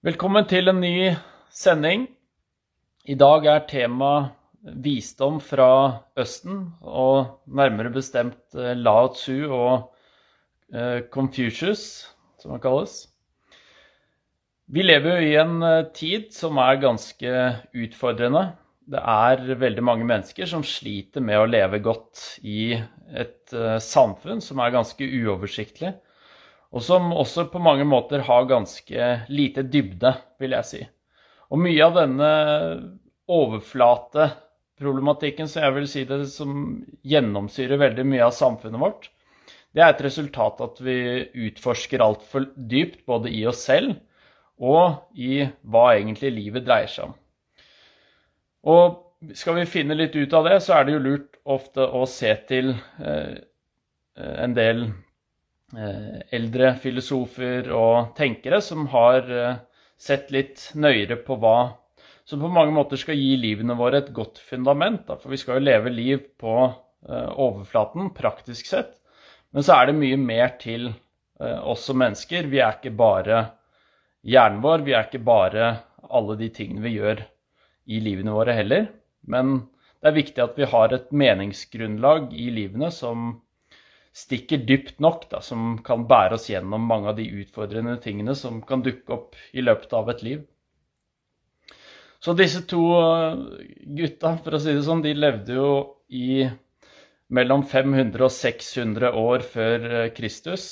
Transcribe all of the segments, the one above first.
Velkommen til en ny sending. I dag er tema visdom fra Østen, og nærmere bestemt eh, Lao Tzu og eh, Confucius, som han kalles. Vi lever jo i en eh, tid som er ganske utfordrende. Det er veldig mange mennesker som sliter med å leve godt i et samfunn som er ganske uoversiktlig og som også på mange måter har ganske lite dybde, vil jeg si. Og mye av denne overflateproblematikken, så jeg vil si det, som gjennomsyrer veldig mye av samfunnet vårt, det er et resultat at vi utforsker altfor dypt både i oss selv og i hva egentlig livet dreier seg om. Og skal vi finne litt ut av det, så er det jo lurt ofte å se til eh, en del eldre filosofer og tenkere som har eh, sett litt nøyere på hva som på mange måter skal gi livene våre et godt fundament. Da. For vi skal jo leve liv på uh, overflaten, praktisk sett. Men så er det mye mer til oss som mennesker. Vi er ikke bare hjernen vår, vi er ikke bare alle de tingene vi gjør i livene våre heller. Men det er viktig at vi har et meningsgrunnlag i livene som stikker dypt nok, da, som kan bære oss gjennom mange av de utfordrende tingene som kan dukke opp i løpet av et liv. Så disse to eh, gutta, for å si det sånn, de levde jo i mellom 500 og 600 år før eh, Kristus.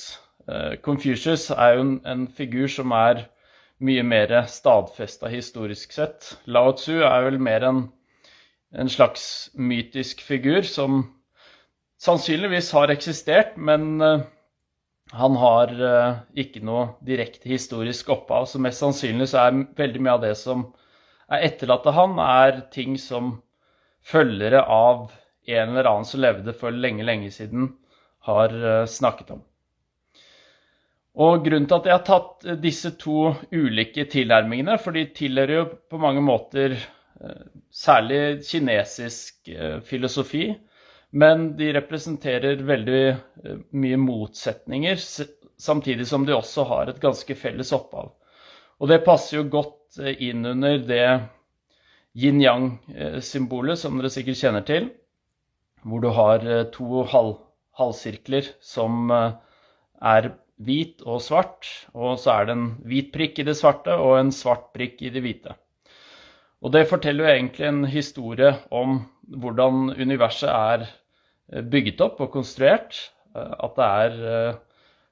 Eh, Confucius er jo en, figur som er mye mer stadfesta historisk sett. Lao Tzu er vel mer en, en slags mytisk figur som sannsynligvis har eksistert, men uh, han har uh, ikke noe direkte historisk opphav. Så mest sannsynlig så er veldig mye av det som er etterlatt av han, er ting som følgere av en eller annen som levde for lenge, lenge siden, har uh, snakket om. Og Grunnen til at jeg har tatt disse to ulike tilnærmingene, for de tilhører jo på mange måter særlig kinesisk filosofi, men de representerer veldig eh, mye motsetninger, samtidig som de også har et ganske felles opphav. Og det passer jo godt eh, inn under det yin-yang-symbolet som dere sikkert kjenner til, hvor du har eh, to halv, halvsirkler som er hvit og svart, og så er det en hvit prikk i det svarte og en svart prikk i det hvite. Og det forteller jo egentlig en historie om hvordan universet er eh, bygget opp og konstruert. Eh, at det er eh,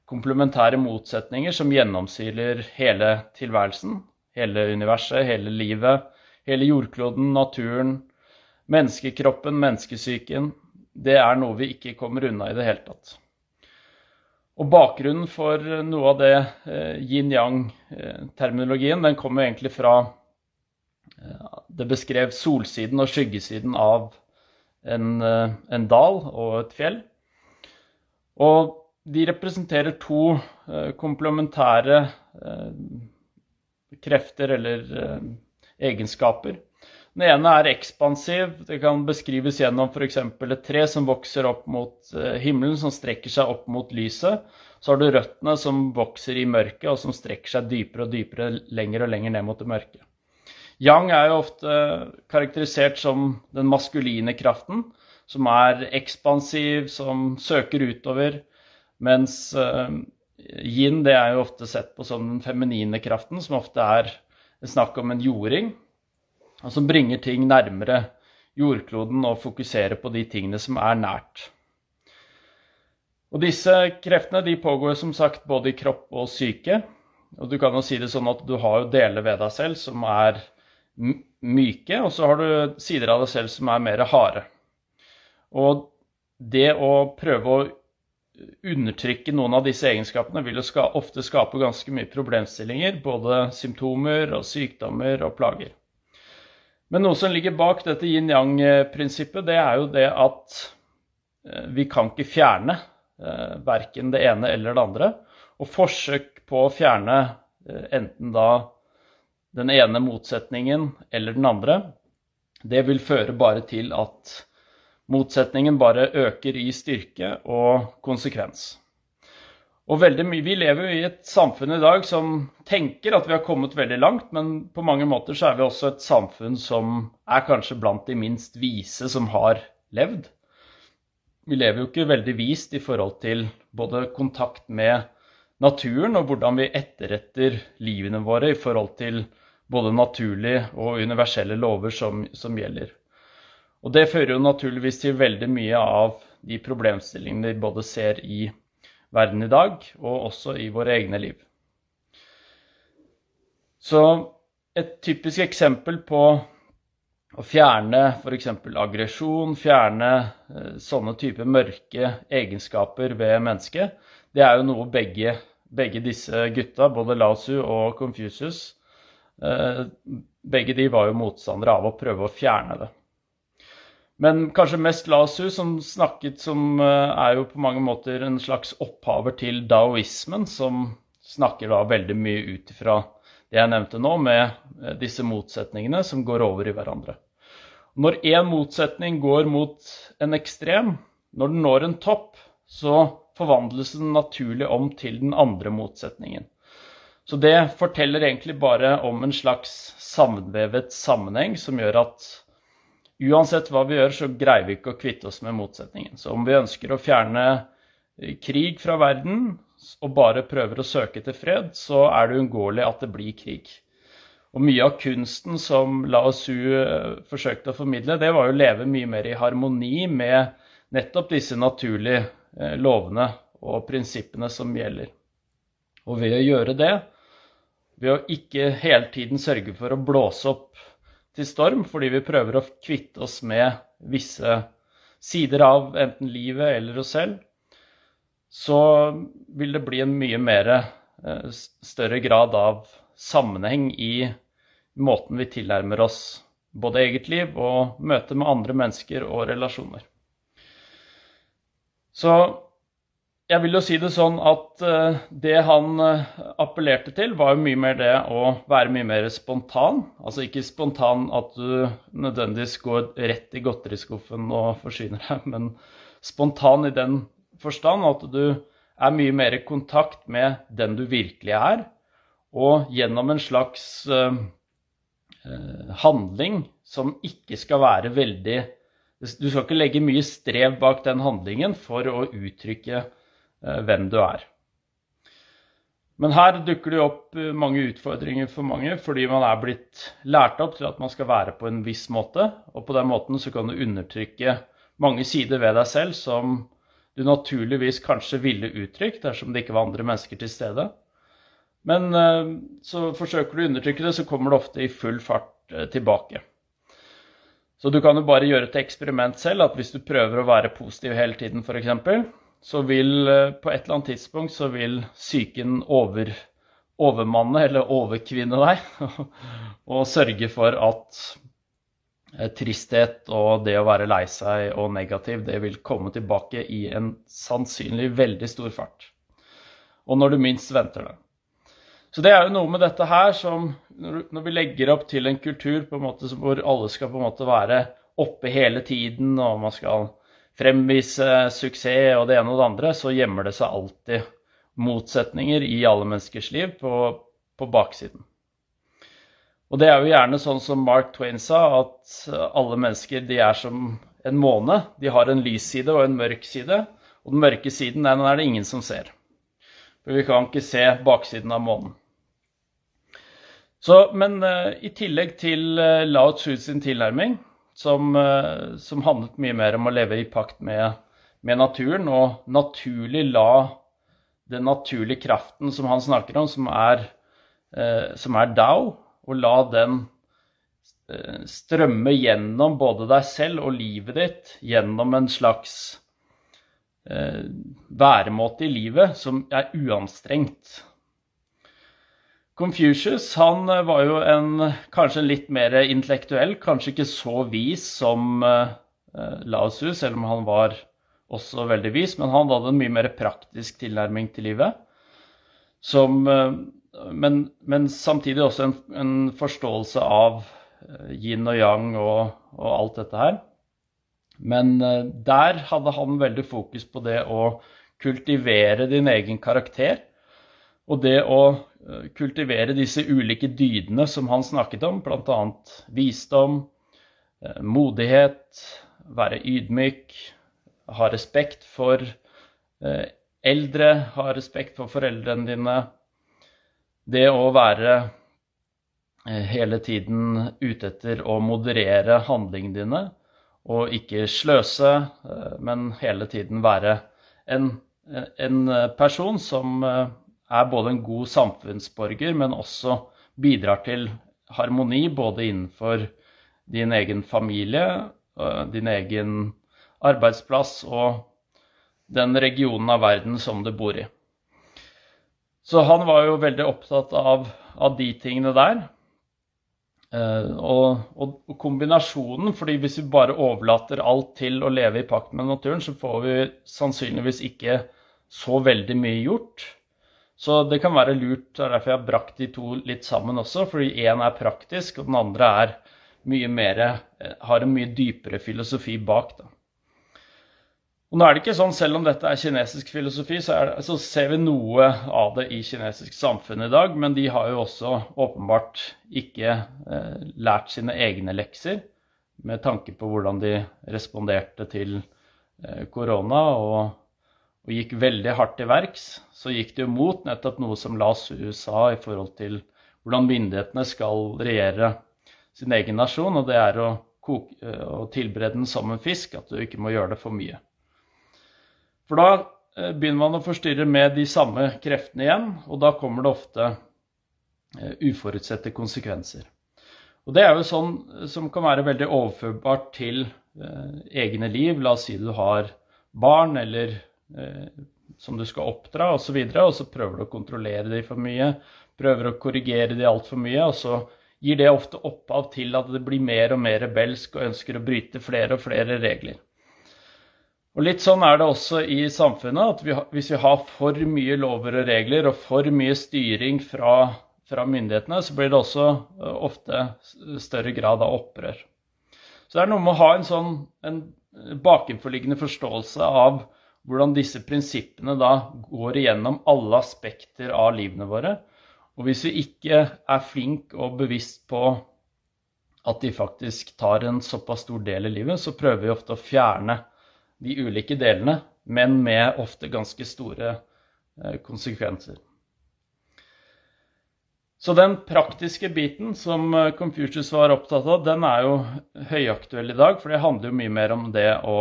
komplementære motsetninger som gjennomsiler hele tilværelsen. Hele universet, hele livet, hele jordkloden, naturen, menneskekroppen, menneskesyken. Det er noe vi ikke kommer unna i det hele tatt. Og Bakgrunnen for noe av det yin-yang-terminologien den kommer egentlig fra det beskrev solsiden og skyggesiden av en, eh, en, dal og et fjell. Og de representerer to eh, komplementære eh, krefter eller egenskaper. Den ene er ekspansiv. Det kan beskrives gjennom f.eks. et tre som vokser opp mot himmelen, som strekker seg opp mot lyset. Så har du røttene som vokser i mørket, og som strekker seg dypere og dypere, lenger og lenger ned mot det mørke. Yang er jo ofte karakterisert som den maskuline kraften, som er ekspansiv, som søker utover. Mens uh, yin det er jo ofte sett på som den feminine kraften, som ofte er snakk om en jording, og som bringer ting nærmere jordkloden og fokuserer på de tingene som er nært. Og disse kreftene de pågår som sagt både i kropp og syke. Og du kan jo si det sånn at du har jo deler ved deg selv som er myke, og så har du sider av deg selv som er mer harde. Og det å prøve å undertrykke noen av disse egenskapene vil jo ofte skape ganske mye problemstillinger, både symptomer og sykdommer og plager. Men noe som ligger bak dette yin-yang-prinsippet, det er jo det at eh, vi kan ikke fjerne eh, verken det ene eller det andre. Og forsøk på å fjerne eh, enten da den ene motsetningen eller den andre, det vil føre bare til at motsetningen bare øker i styrke og konsekvens. Og mye, Vi lever jo i et samfunn i dag som tenker at vi har kommet veldig langt, men på mange måter så er vi også et samfunn som er kanskje blant de minst vise som har levd. Vi lever jo ikke veldig vist i forhold til både kontakt med naturen og hvordan vi etterretter livene våre i forhold til både naturlige og universelle lover som, som gjelder. Og det fører jo naturligvis til veldig mye av de problemstillingene vi både ser i verden i dag, og også i våre egne liv. Så et typisk eksempel på å fjerne f.eks. aggresjon, fjerne eh, sånne type mørke egenskaper ved mennesket, det er jo noe begge, begge disse gutta, både Lasu og Confucius, begge de var jo motstandere av å prøve å fjerne det. Men kanskje mest Lasu, som snakket som eh, er jo på mange måter en slags opphaver til daoismen, som snakker da veldig mye ut ifra det jeg nevnte nå, med eh, disse motsetningene som går over i hverandre. Når én motsetning går mot en ekstrem, når den når en topp, så forvandles den naturlig om til den andre motsetningen. Så det forteller egentlig bare om en slags sammenvevet sammenheng som gjør at uansett hva vi gjør, så greier vi ikke å kvitte oss med motsetningen. Så om vi ønsker å fjerne eh, krig fra verden og bare prøver å søke til fred, så er det uunngåelig at det blir krig. Og mye av kunsten som Lao Tzu eh, forsøkte å formidle, det var jo å leve mye mer i harmoni med nettopp disse naturlige eh, lovene og prinsippene som gjelder. Og ved å gjøre det, ved å ikke hele tiden sørge for å blåse opp til storm fordi vi prøver å kvitte oss med visse sider av enten livet eller oss selv, så vil det bli en mye mer eh, større grad av sammenheng i måten vi tilnærmer oss både eget liv og møte med andre mennesker og relasjoner. Så jeg vil jo si det sånn at uh, det han uh, appellerte til, var jo mye mer det å være mye mer spontan. Altså ikke spontan at du nødvendigvis går rett i godteriskuffen og forsyner deg, men spontan i den forstand at du er mye mer i kontakt med den du virkelig er, og gjennom en slags uh, handling som ikke skal være veldig Du skal ikke legge mye strev bak den handlingen for å uttrykke Eh, hvem du er. Men her dukker det opp eh, mange utfordringer for mange, fordi man er blitt lært opp til at man skal være på en viss måte. Og på den måten så kan du undertrykke mange sider ved deg selv som du naturligvis kanskje ville uttrykt dersom det ikke var andre mennesker til stede. Men eh, så forsøker du å undertrykke det, så kommer det ofte i full fart tilbake. Så du kan jo bare gjøre et eksperiment selv, at hvis du prøver å være positiv hele tiden f.eks., så vil eh, på et eller annet tidspunkt så vil psyken over, overmanne eller overkvinne deg og sørge for at eh, tristhet og det å være lei seg og negativ, det vil komme tilbake i en sannsynlig veldig stor fart. Og når du minst venter det. Så det er jo noe med dette her som Når vi legger opp til en kultur en hvor alle skal på en måte være oppe hele tiden, og man skal fremvise suksess og det ene og det andre, så gjemmer det seg alltid motsetninger i alle menneskers liv på, på baksiden. Og det er jo gjerne sånn som Mark Twain sa, at alle mennesker de er som en måne. De har en lys side og en mørk side. Og den mørke siden den er det ingen som ser. For vi kan ikke se baksiden av månen. Så, men uh, i tillegg til uh, Lao Tzu sin tilnærming, som, eh, som, handlet mye mer om å leve i pakt med, med, naturen og naturlig la den naturlige kraften som han snakker om, som er, eh, som er Dao, og la den eh, strømme gjennom både deg selv og livet ditt gjennom en slags væremåte i livet som er uanstrengt. Confucius han eh, var jo en, kanskje litt mer intellektuell, kanskje ikke så vis som uh, Lao Tzu, selv om han var også veldig vis. Men han hadde en mye mer praktisk tilnærming til livet. Som, uh, men, men, samtidig også en, en forståelse av uh, yin og yang og, og, alt dette her. Men der hadde han veldig fokus på det å kultivere din egen karakter. Og det å eh, kultivere disse ulike dydene som han snakket om, bl.a. visdom, eh, modighet, være ydmyk, ha respekt for eh, eldre, ha respekt for foreldrene dine. Det å være hele tiden ute etter å moderere handlingene dine og ikke sløse, men hele tiden være en, en person som er både en god samfunnsborger, men også bidrar til harmoni både innenfor din egen familie, øh, din egen arbeidsplass og den regionen av verden som du bor i. Så han var jo veldig opptatt av, av de tingene der. Uh, og, og, kombinasjonen, fordi hvis vi bare overlater alt til å leve i pakt med naturen, så får vi sannsynligvis ikke så veldig mye gjort. Så det kan være lurt, det er derfor jeg har brakt de to litt sammen også, fordi én er praktisk, og den andre er mye mer, eh, har en mye dypere filosofi bak. Da. Og nå er det ikke sånn, Selv om dette er kinesisk filosofi, så, det, så, ser vi noe av det i kinesisk samfunn i dag. Men de har jo også åpenbart ikke eh, lært sine egne lekser med tanke på hvordan de responderte til eh, korona. og og gikk veldig hardt til verks, så gikk det jo mot nettopp noe som la USA i forhold til hvordan myndighetene skal regjere sin egen nasjon, og det er å, koke, å tilberede den som en fisk, at du ikke må gjøre det for mye. For da eh, begynner man å forstyrre med de samme kreftene igjen, og da kommer det ofte eh, uforutsette konsekvenser. Og det er jo sånn som kan være veldig overførbart til eh, egne liv. La oss si du har barn eller Eh, som du skal oppdra osv., og, så videre, og så prøver du å kontrollere de for mye. Prøver å korrigere de altfor mye. og så gir det ofte opphav til at det blir mer og mer rebelsk og ønsker å bryte flere og flere regler. Og Litt sånn er det også i samfunnet. at vi, Hvis vi har for mye lover og regler og for mye styring fra, fra myndighetene, så blir det også eh, ofte større grad av opprør. Så det er noe med å ha en sånn en bakenforliggende forståelse av hvordan disse prinsippene da går igjennom alle aspekter av livene våre. Og hvis vi ikke er flink og bevisst på at de faktisk tar en såpass stor del i livet, så prøver vi ofte å fjerne de ulike delene, men med ofte ganske store eh, konsekvenser. Så den praktiske biten som eh, Confucius var opptatt av, den er jo høyaktuell i dag, for det handler jo mye mer om det å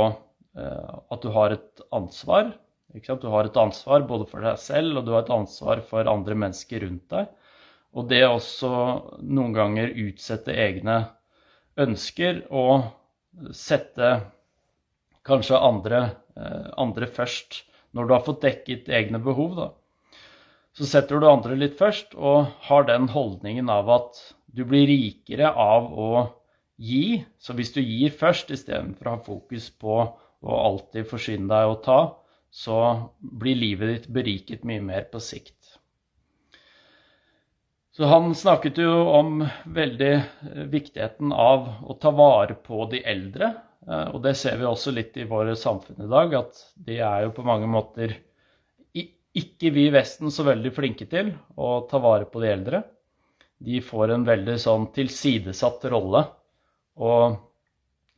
at du har et ansvar. Du har et ansvar både for deg selv og du har et ansvar for andre mennesker rundt deg. Og det også noen ganger utsette egne ønsker og sette kanskje andre, eh, andre først. Når du har fått dekket egne behov, da. Så setter du andre litt først og har den holdningen av at du blir rikere av å gi. Så hvis du gir først istedenfor å ha fokus på og alltid forsyne deg og ta, så blir livet ditt beriket mye mer på sikt. Så han snakket jo om veldig eh, viktigheten av å ta vare på de eldre. Eh, og det ser vi også litt i våre samfunn i dag, at de er jo på mange måter ikke vi i Vesten så veldig flinke til å ta vare på de eldre. De får en veldig sånn tilsidesatt rolle. Og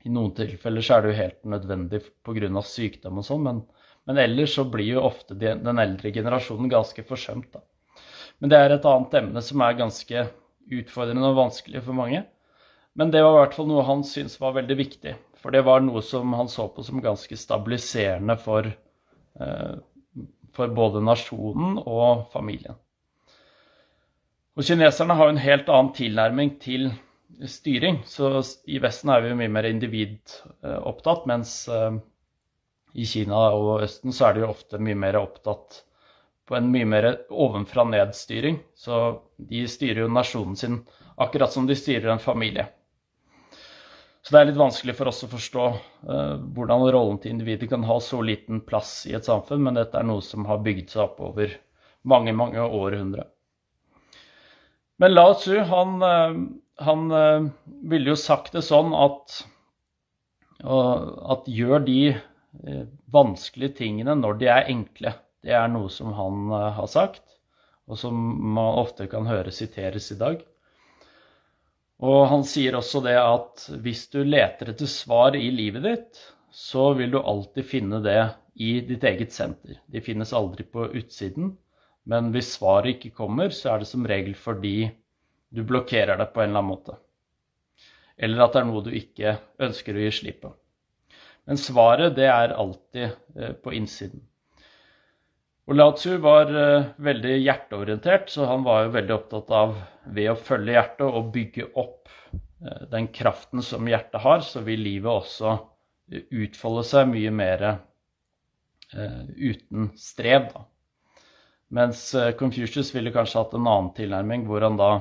i noen tilfeller så er det jo helt nødvendig pga. sykdom og sånn, men, men, ellers så blir jo ofte de, den eldre generasjonen ganske forsømt. Da. Men det er et annet emne som er ganske utfordrende og vanskelig for mange. Men det var i hvert fall noe han syntes var veldig viktig. For det var noe som han så på som ganske stabiliserende for, eh, for både nasjonen og familien. Og kineserne har jo en helt annen tilnærming til styring. Så i Vesten er vi mye mer individopptatt, mens eh, i Kina og Østen så er de ofte mye mer opptatt på en mye mer ovenfra-ned-styring. Så de styrer jo nasjonen sin akkurat som de styrer en familie. Så det er litt vanskelig for oss å forstå uh, hvordan rollen til individet kan ha så liten plass i et samfunn, men dette er noe som har bygd seg opp over mange, mange århundre. Men Lao Tzu han uh, han uh, ville jo sagt det sånn at, at gjør de eh, vanskelige tingene når de er enkle. Det er noe som han eh, har sagt, og som man ofte kan høre siteres i dag. Og han sier også det at hvis du leter etter svar i livet ditt, så vil du alltid finne det i ditt eget senter. De finnes aldri på utsiden. Men hvis svaret ikke kommer, så er det som regel fordi du blokkerer det på en eller annen måte. Eller at det er noe du ikke ønsker å gi slipp på. Men svaret, det er alltid eh, på innsiden. Og Lao Tzu var uh, veldig hjerteorientert, så han var jo veldig opptatt av ved å følge hjertet og bygge opp uh, den kraften som hjertet har, så vil livet også utfolde seg mye mer uten strev. Da. Mens Confucius ville kanskje hatt en annen tilnærming, hvor han da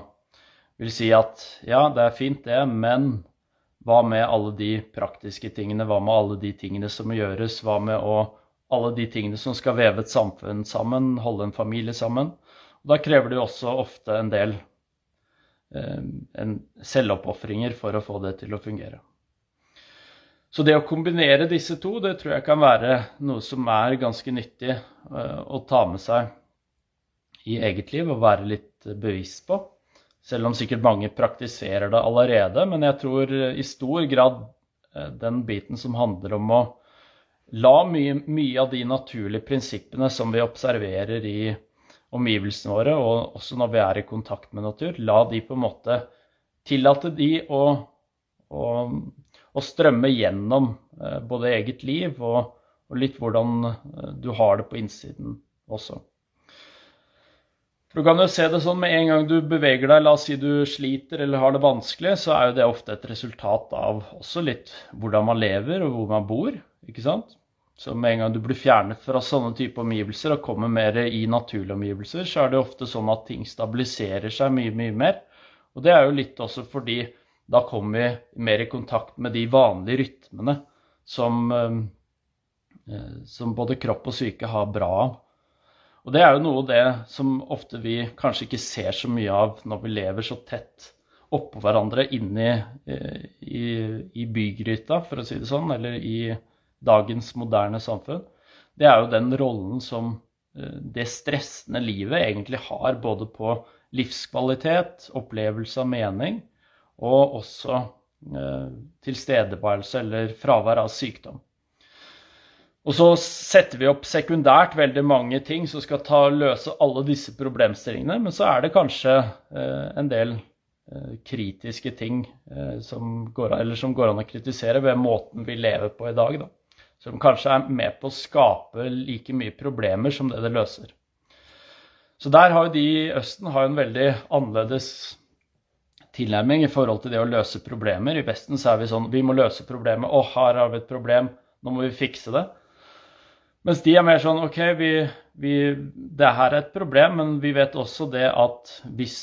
vil si at ja, det er fint det, men hva med alle de praktiske tingene? Hva med alle de tingene som må gjøres? Hva med å alle de tingene som skal veve et samfunn sammen, holde en familie sammen. Og da krever det jo også ofte en del eh, selvoppofringer for å få det til å fungere. Så det å kombinere disse to, det tror jeg kan være noe som er ganske nyttig eh, å ta med seg i eget liv og være litt bevisst på. Selv om sikkert mange praktiserer det allerede. Men jeg tror i stor grad eh, den biten som handler om å La mye, mye, av de naturlige prinsippene som vi observerer i omgivelsene våre, og også når vi er i kontakt med natur, la de på en måte tillate de å, å, å strømme gjennom eh, både eget liv og, og, litt hvordan eh, du har det på innsiden også. Du kan jo se det sånn med en gang du beveger deg, la oss si du sliter eller har det vanskelig, så er jo det ofte et resultat av også litt hvordan man lever og hvor man bor ikke sant? Så med en gang du blir fjernet fra sånne type omgivelser og kommer mer i naturlige omgivelser, så er det ofte sånn at ting stabiliserer seg mye, mye mer. Og det er jo litt også fordi da kommer vi mer i kontakt med de vanlige rytmene som, eh, som både kropp og syke har bra av. Og det er jo noe av det som ofte vi kanskje ikke ser så mye av når vi lever så tett oppå hverandre inne i, i, i bygryta, for å si det sånn, eller i dagens moderne samfunn, det er jo den rollen som eh, det stressende livet egentlig har både på livskvalitet, opplevelse av mening, og også eh, tilstedeværelse eller fravær av sykdom. Og så setter vi opp sekundært veldig mange ting som skal ta løse alle disse problemstillingene, men så er det kanskje eh, en del eh, kritiske ting eh, som, går, som, går, an å kritisere ved måten vi lever på i dag. Da som kanskje er med på å skape like mye problemer som det det løser. Så der har jo de i Østen en veldig annerledes tilnærming i forhold til det å løse problemer. I Vesten så er vi sånn Vi må løse problemet. Å, her har vi et problem. Nå må vi fikse det. Mens de er mer sånn OK, vi, vi, det her er et problem, men vi vet også det at hvis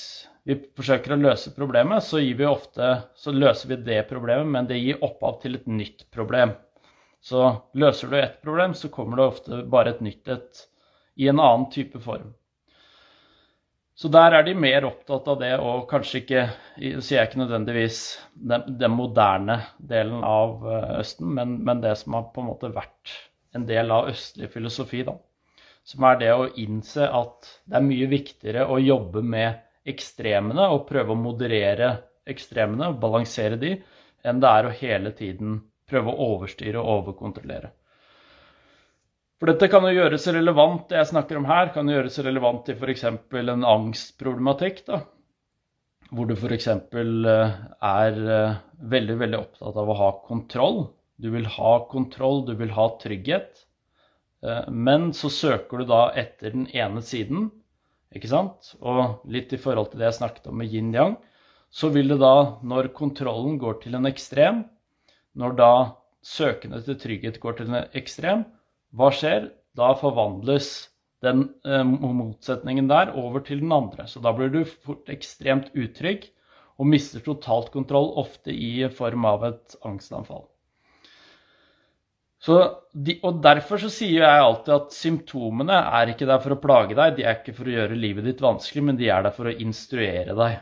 vi forsøker å løse problemet, så, vi ofte, så løser vi det problemet, men det gir opphav til et nytt problem. Så løser du ett problem, så kommer det ofte bare et nytt et i en annen type form. Så der er de mer opptatt av det, og kanskje ikke sier jeg ikke nødvendigvis den, den moderne delen av eh, Østen, men, men, det som har på en måte vært en del av østlig filosofi, da. Som er det å innse at det er mye viktigere å jobbe med ekstremene og prøve å moderere ekstremene og balansere de, enn det er å hele tiden prøve å overstyre og overkontrollere. For dette kan jo gjøres relevant, det jeg snakker om her, kan gjøres relevant til f.eks. en angstproblematikk. da, Hvor du f.eks. Eh, er eh, veldig, veldig opptatt av å ha kontroll. Du vil ha kontroll, du vil ha trygghet. Eh, men så søker du da etter den ene siden, ikke sant? Og litt i forhold til det jeg snakket om med yin-yang, så vil det da, når kontrollen går til en ekstrem, når da søkende til trygghet går til en ekstrem, hva skjer? Da forvandles den eh, motsetningen der over til den andre. Så da blir du fort ekstremt utrygg og mister totalt kontroll, ofte i form av et angstanfall. Så de, og Derfor så sier jeg alltid at symptomene er ikke der for å plage deg, de er ikke for å gjøre livet ditt vanskelig, men de er der for å instruere deg.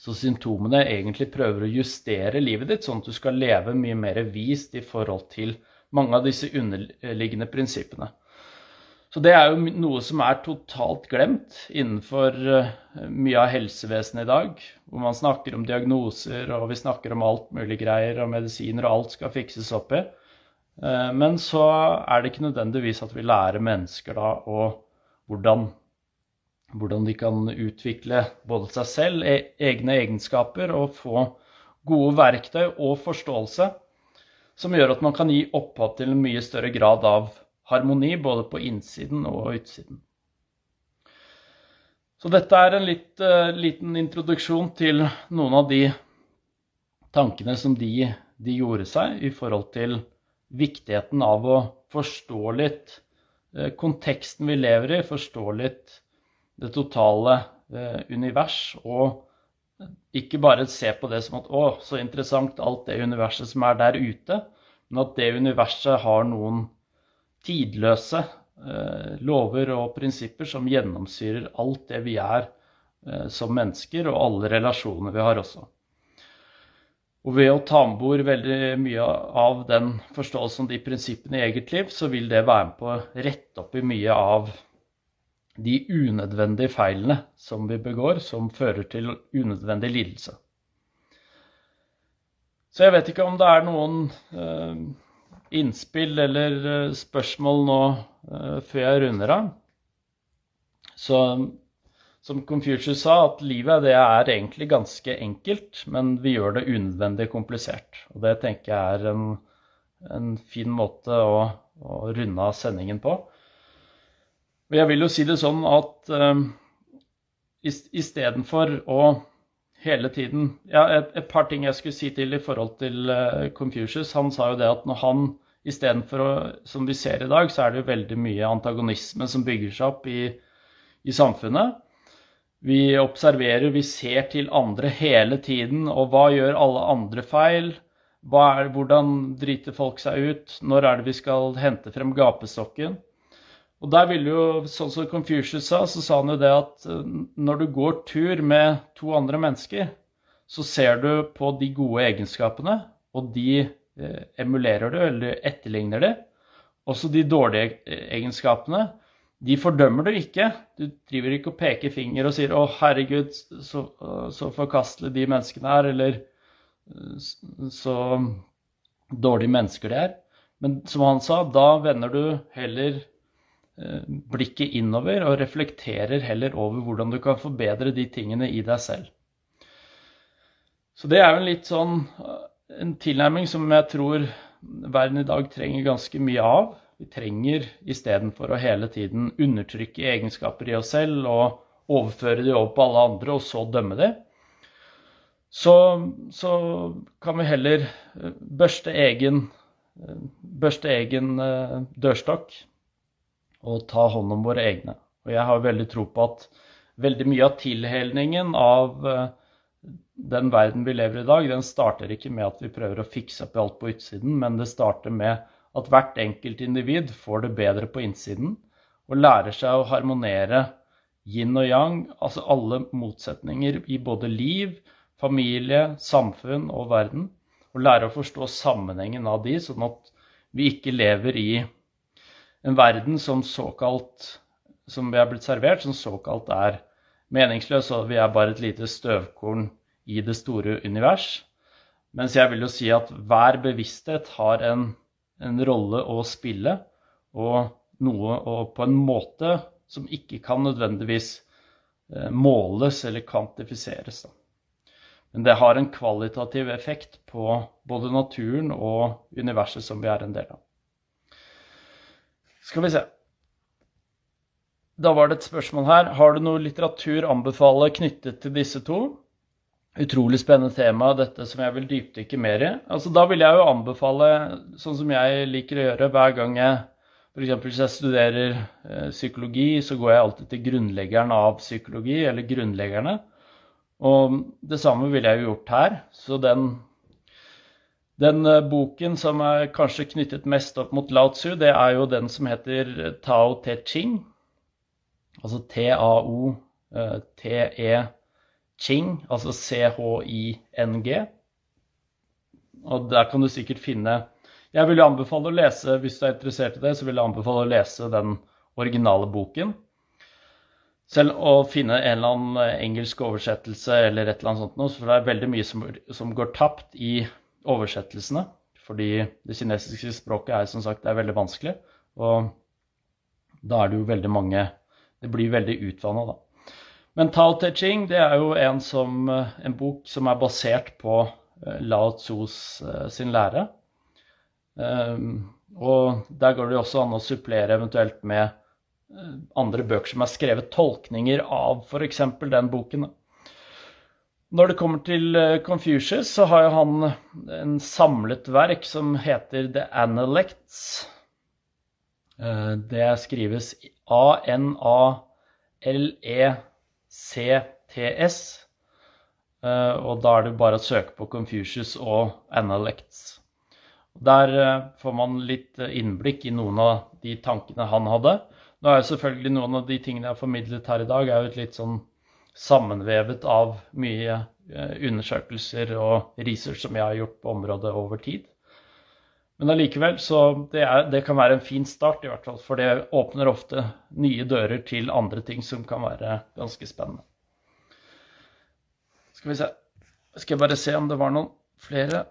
Så symptomene egentlig prøver å justere livet ditt, sånn at du skal leve mye mer vist i forhold til mange av disse underliggende prinsippene. Så det er jo noe som er totalt glemt innenfor eh, mye av helsevesenet i dag. Hvor man snakker om diagnoser og vi snakker om alt mulig greier og medisiner og alt skal fikses opp i. Eh, men så er det ikke nødvendigvis at vi lærer mennesker da og hvordan, hvordan de kan utvikle både seg selv, e, egne egenskaper og få gode verktøy og forståelse som gjør at man kan gi opphav til en mye større grad av harmoni både på innsiden og utsiden. Så dette er en litt, uh, liten introduksjon til noen av de tankene som de, de, gjorde seg i forhold til viktigheten av å forstå litt uh, konteksten vi lever i, forstå litt det totale uh, univers, og ikke bare se på det som at å, så interessant alt det universet som er der ute, men at det universet har noen tidløse eh, lover og prinsipper som gjennomsyrer alt det vi er eh, som mennesker, og alle relasjoner vi har også. Og ved å ta med bord veldig mye av den forståelsen og de prinsippene i eget liv, så vil det være med på å rette opp i mye av de unødvendige feilene som vi begår, som fører til unødvendig lidelse. Så jeg vet ikke om det er noen eh, innspill eller eh, spørsmål nå eh, før jeg runder av. Så som Confucius sa, at livet det er egentlig ganske enkelt, men vi gjør det unødvendig komplisert. Og det tenker jeg er en, en fin måte å, å, runde av sendingen på. Og jeg vil jo si det sånn at uh, istedenfor å hele tiden Ja, et, et, par ting jeg skulle si til i forhold til uh, Confucius. Han sa jo det at når han istedenfor å Som vi ser i dag, så er det jo veldig mye antagonisme som bygger seg opp i, i samfunnet. Vi observerer, vi ser til andre hele tiden. Og hva gjør alle andre feil? Er, hvordan driter folk seg ut? Når er det vi skal hente frem gapestokken? Og der ville jo, sånn som Confucius sa, så sa han jo det at eh, når du går tur med to andre mennesker, så ser du på de gode egenskapene og de Eh, emulerer du, eller etterligner det. Også de dårlige egenskapene. De fordømmer du ikke. Du driver ikke og peker finger og sier 'Å, herregud, så, så forkastelig de menneskene er', eller eh, 'så dårlige mennesker de er'. Men som han sa, da vender du heller eh, blikket innover og reflekterer heller over hvordan du kan forbedre de tingene i deg selv. Så det er jo en litt sånn en tilnærming som jeg tror verden i dag trenger ganske mye av. Vi trenger istedenfor å hele tiden undertrykke egenskaper i oss selv og overføre de over på alle andre og så dømme de, så, så kan vi heller eh, børste egen, eh, børste egen eh, dørstokk og ta hånd om våre egne. Og jeg har veldig tro på at veldig mye av tilhelningen av den verden vi lever i i dag, den starter ikke med at vi prøver å fikse opp alt på utsiden, men det starter med at hvert enkelt individ får det bedre på innsiden og lærer seg å harmonere yin og yang, altså alle motsetninger i både liv, familie, samfunn og verden, og lære å forstå sammenhengen av de, sånn at vi ikke lever i en verden som såkalt som vi er blitt servert, som såkalt er meningsløs, og vi er bare et lite støvkorn i det store univers. Mens jeg vil jo si at hver bevissthet har en, en rolle å spille, og noe og på en måte som ikke kan nødvendigvis eh, måles eller kvantifiseres. Men det har en kvalitativ effekt på både naturen og universet som vi er en del av. Skal vi se. Da var det et spørsmål her. Har du noe litteratur anbefale knyttet til disse to? Utrolig spennende tema, dette som jeg vil dypdykke mer i. Altså, da vil jeg jo anbefale, sånn som jeg liker å gjøre hver gang jeg F.eks. hvis jeg studerer eh, psykologi, så går jeg alltid til grunnleggeren av psykologi, eller grunnleggerne. Og det samme ville jeg jo gjort her. Så den, den uh, boken som er kanskje knyttet mest opp mot Lao Tzu, det er jo den som heter Tao Te Ching. Altså T-A-O-T-E ching altså C-H-I-N-G. Og der kan du sikkert finne Jeg vil anbefale å lese, hvis du er interessert i det, så vil jeg anbefale å lese den originale boken. Selv å finne en eller annen engelsk oversettelse eller et eller annet sånt noe, for det er veldig mye som, som går tapt i oversettelsene. Fordi det kinesiske språket er som sagt er veldig vanskelig. Og da er det jo veldig mange Det blir veldig utvanna, da. Men teaching det er jo en, som, en bok som er basert på eh, Lao Tzus eh, sin lære. Um, og der går det også an å supplere eventuelt med eh, andre bøker som er skrevet tolkninger av f.eks. den boken. Når det kommer til Confucius, så har jo han en samlet verk som heter The Analects. Det skrives A-N-A-L-E-C-T-S. Eh, og da er det bare å søke på Confucius og Analects. Der eh, får man litt eh, innblikk i noen av de tankene han hadde. Nå er jo selvfølgelig noen av de tingene jeg har formidlet her i dag, er jo litt sånn sammenvevet av mye undersøkelser og research som jeg har gjort på området over tid. Men allikevel, så det, er, det, kan være en fin start, i hvert fall. For det åpner ofte nye dører til andre ting som kan være ganske spennende. Skal vi se Skal jeg bare se om det var noen flere.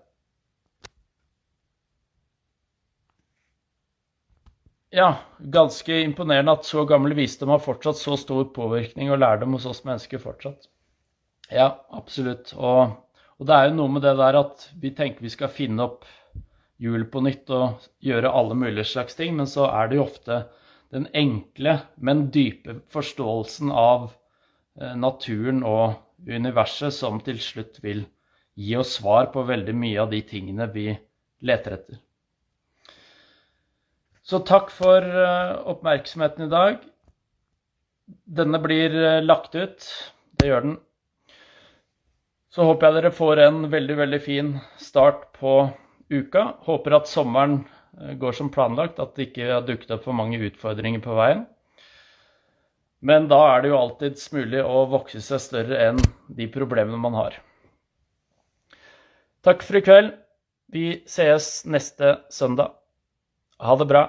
Ja, ganske imponerende at så gammel visdom har fortsatt så stor påvirkning og lærdom hos oss mennesker fortsatt. Ja, absolutt. Og, og det er jo noe med det der at vi tenker vi skal finne opp hjul på nytt og gjøre alle mulige slags ting, men så er det jo ofte den enkle, men dype forståelsen av eh, naturen og universet som til slutt vil gi oss svar på veldig mye av de tingene vi leter etter. Så takk for eh, oppmerksomheten i dag. Denne blir eh, lagt ut. Det gjør den. Så håper jeg dere får en veldig, veldig fin start på uka. Håper at sommeren eh, går som planlagt, at det ikke har dukket opp for mange utfordringer på veien. Men da er det jo alltids mulig å vokse seg større enn de problemene man har. Takk for i kveld. Vi sees neste søndag. Ha det bra.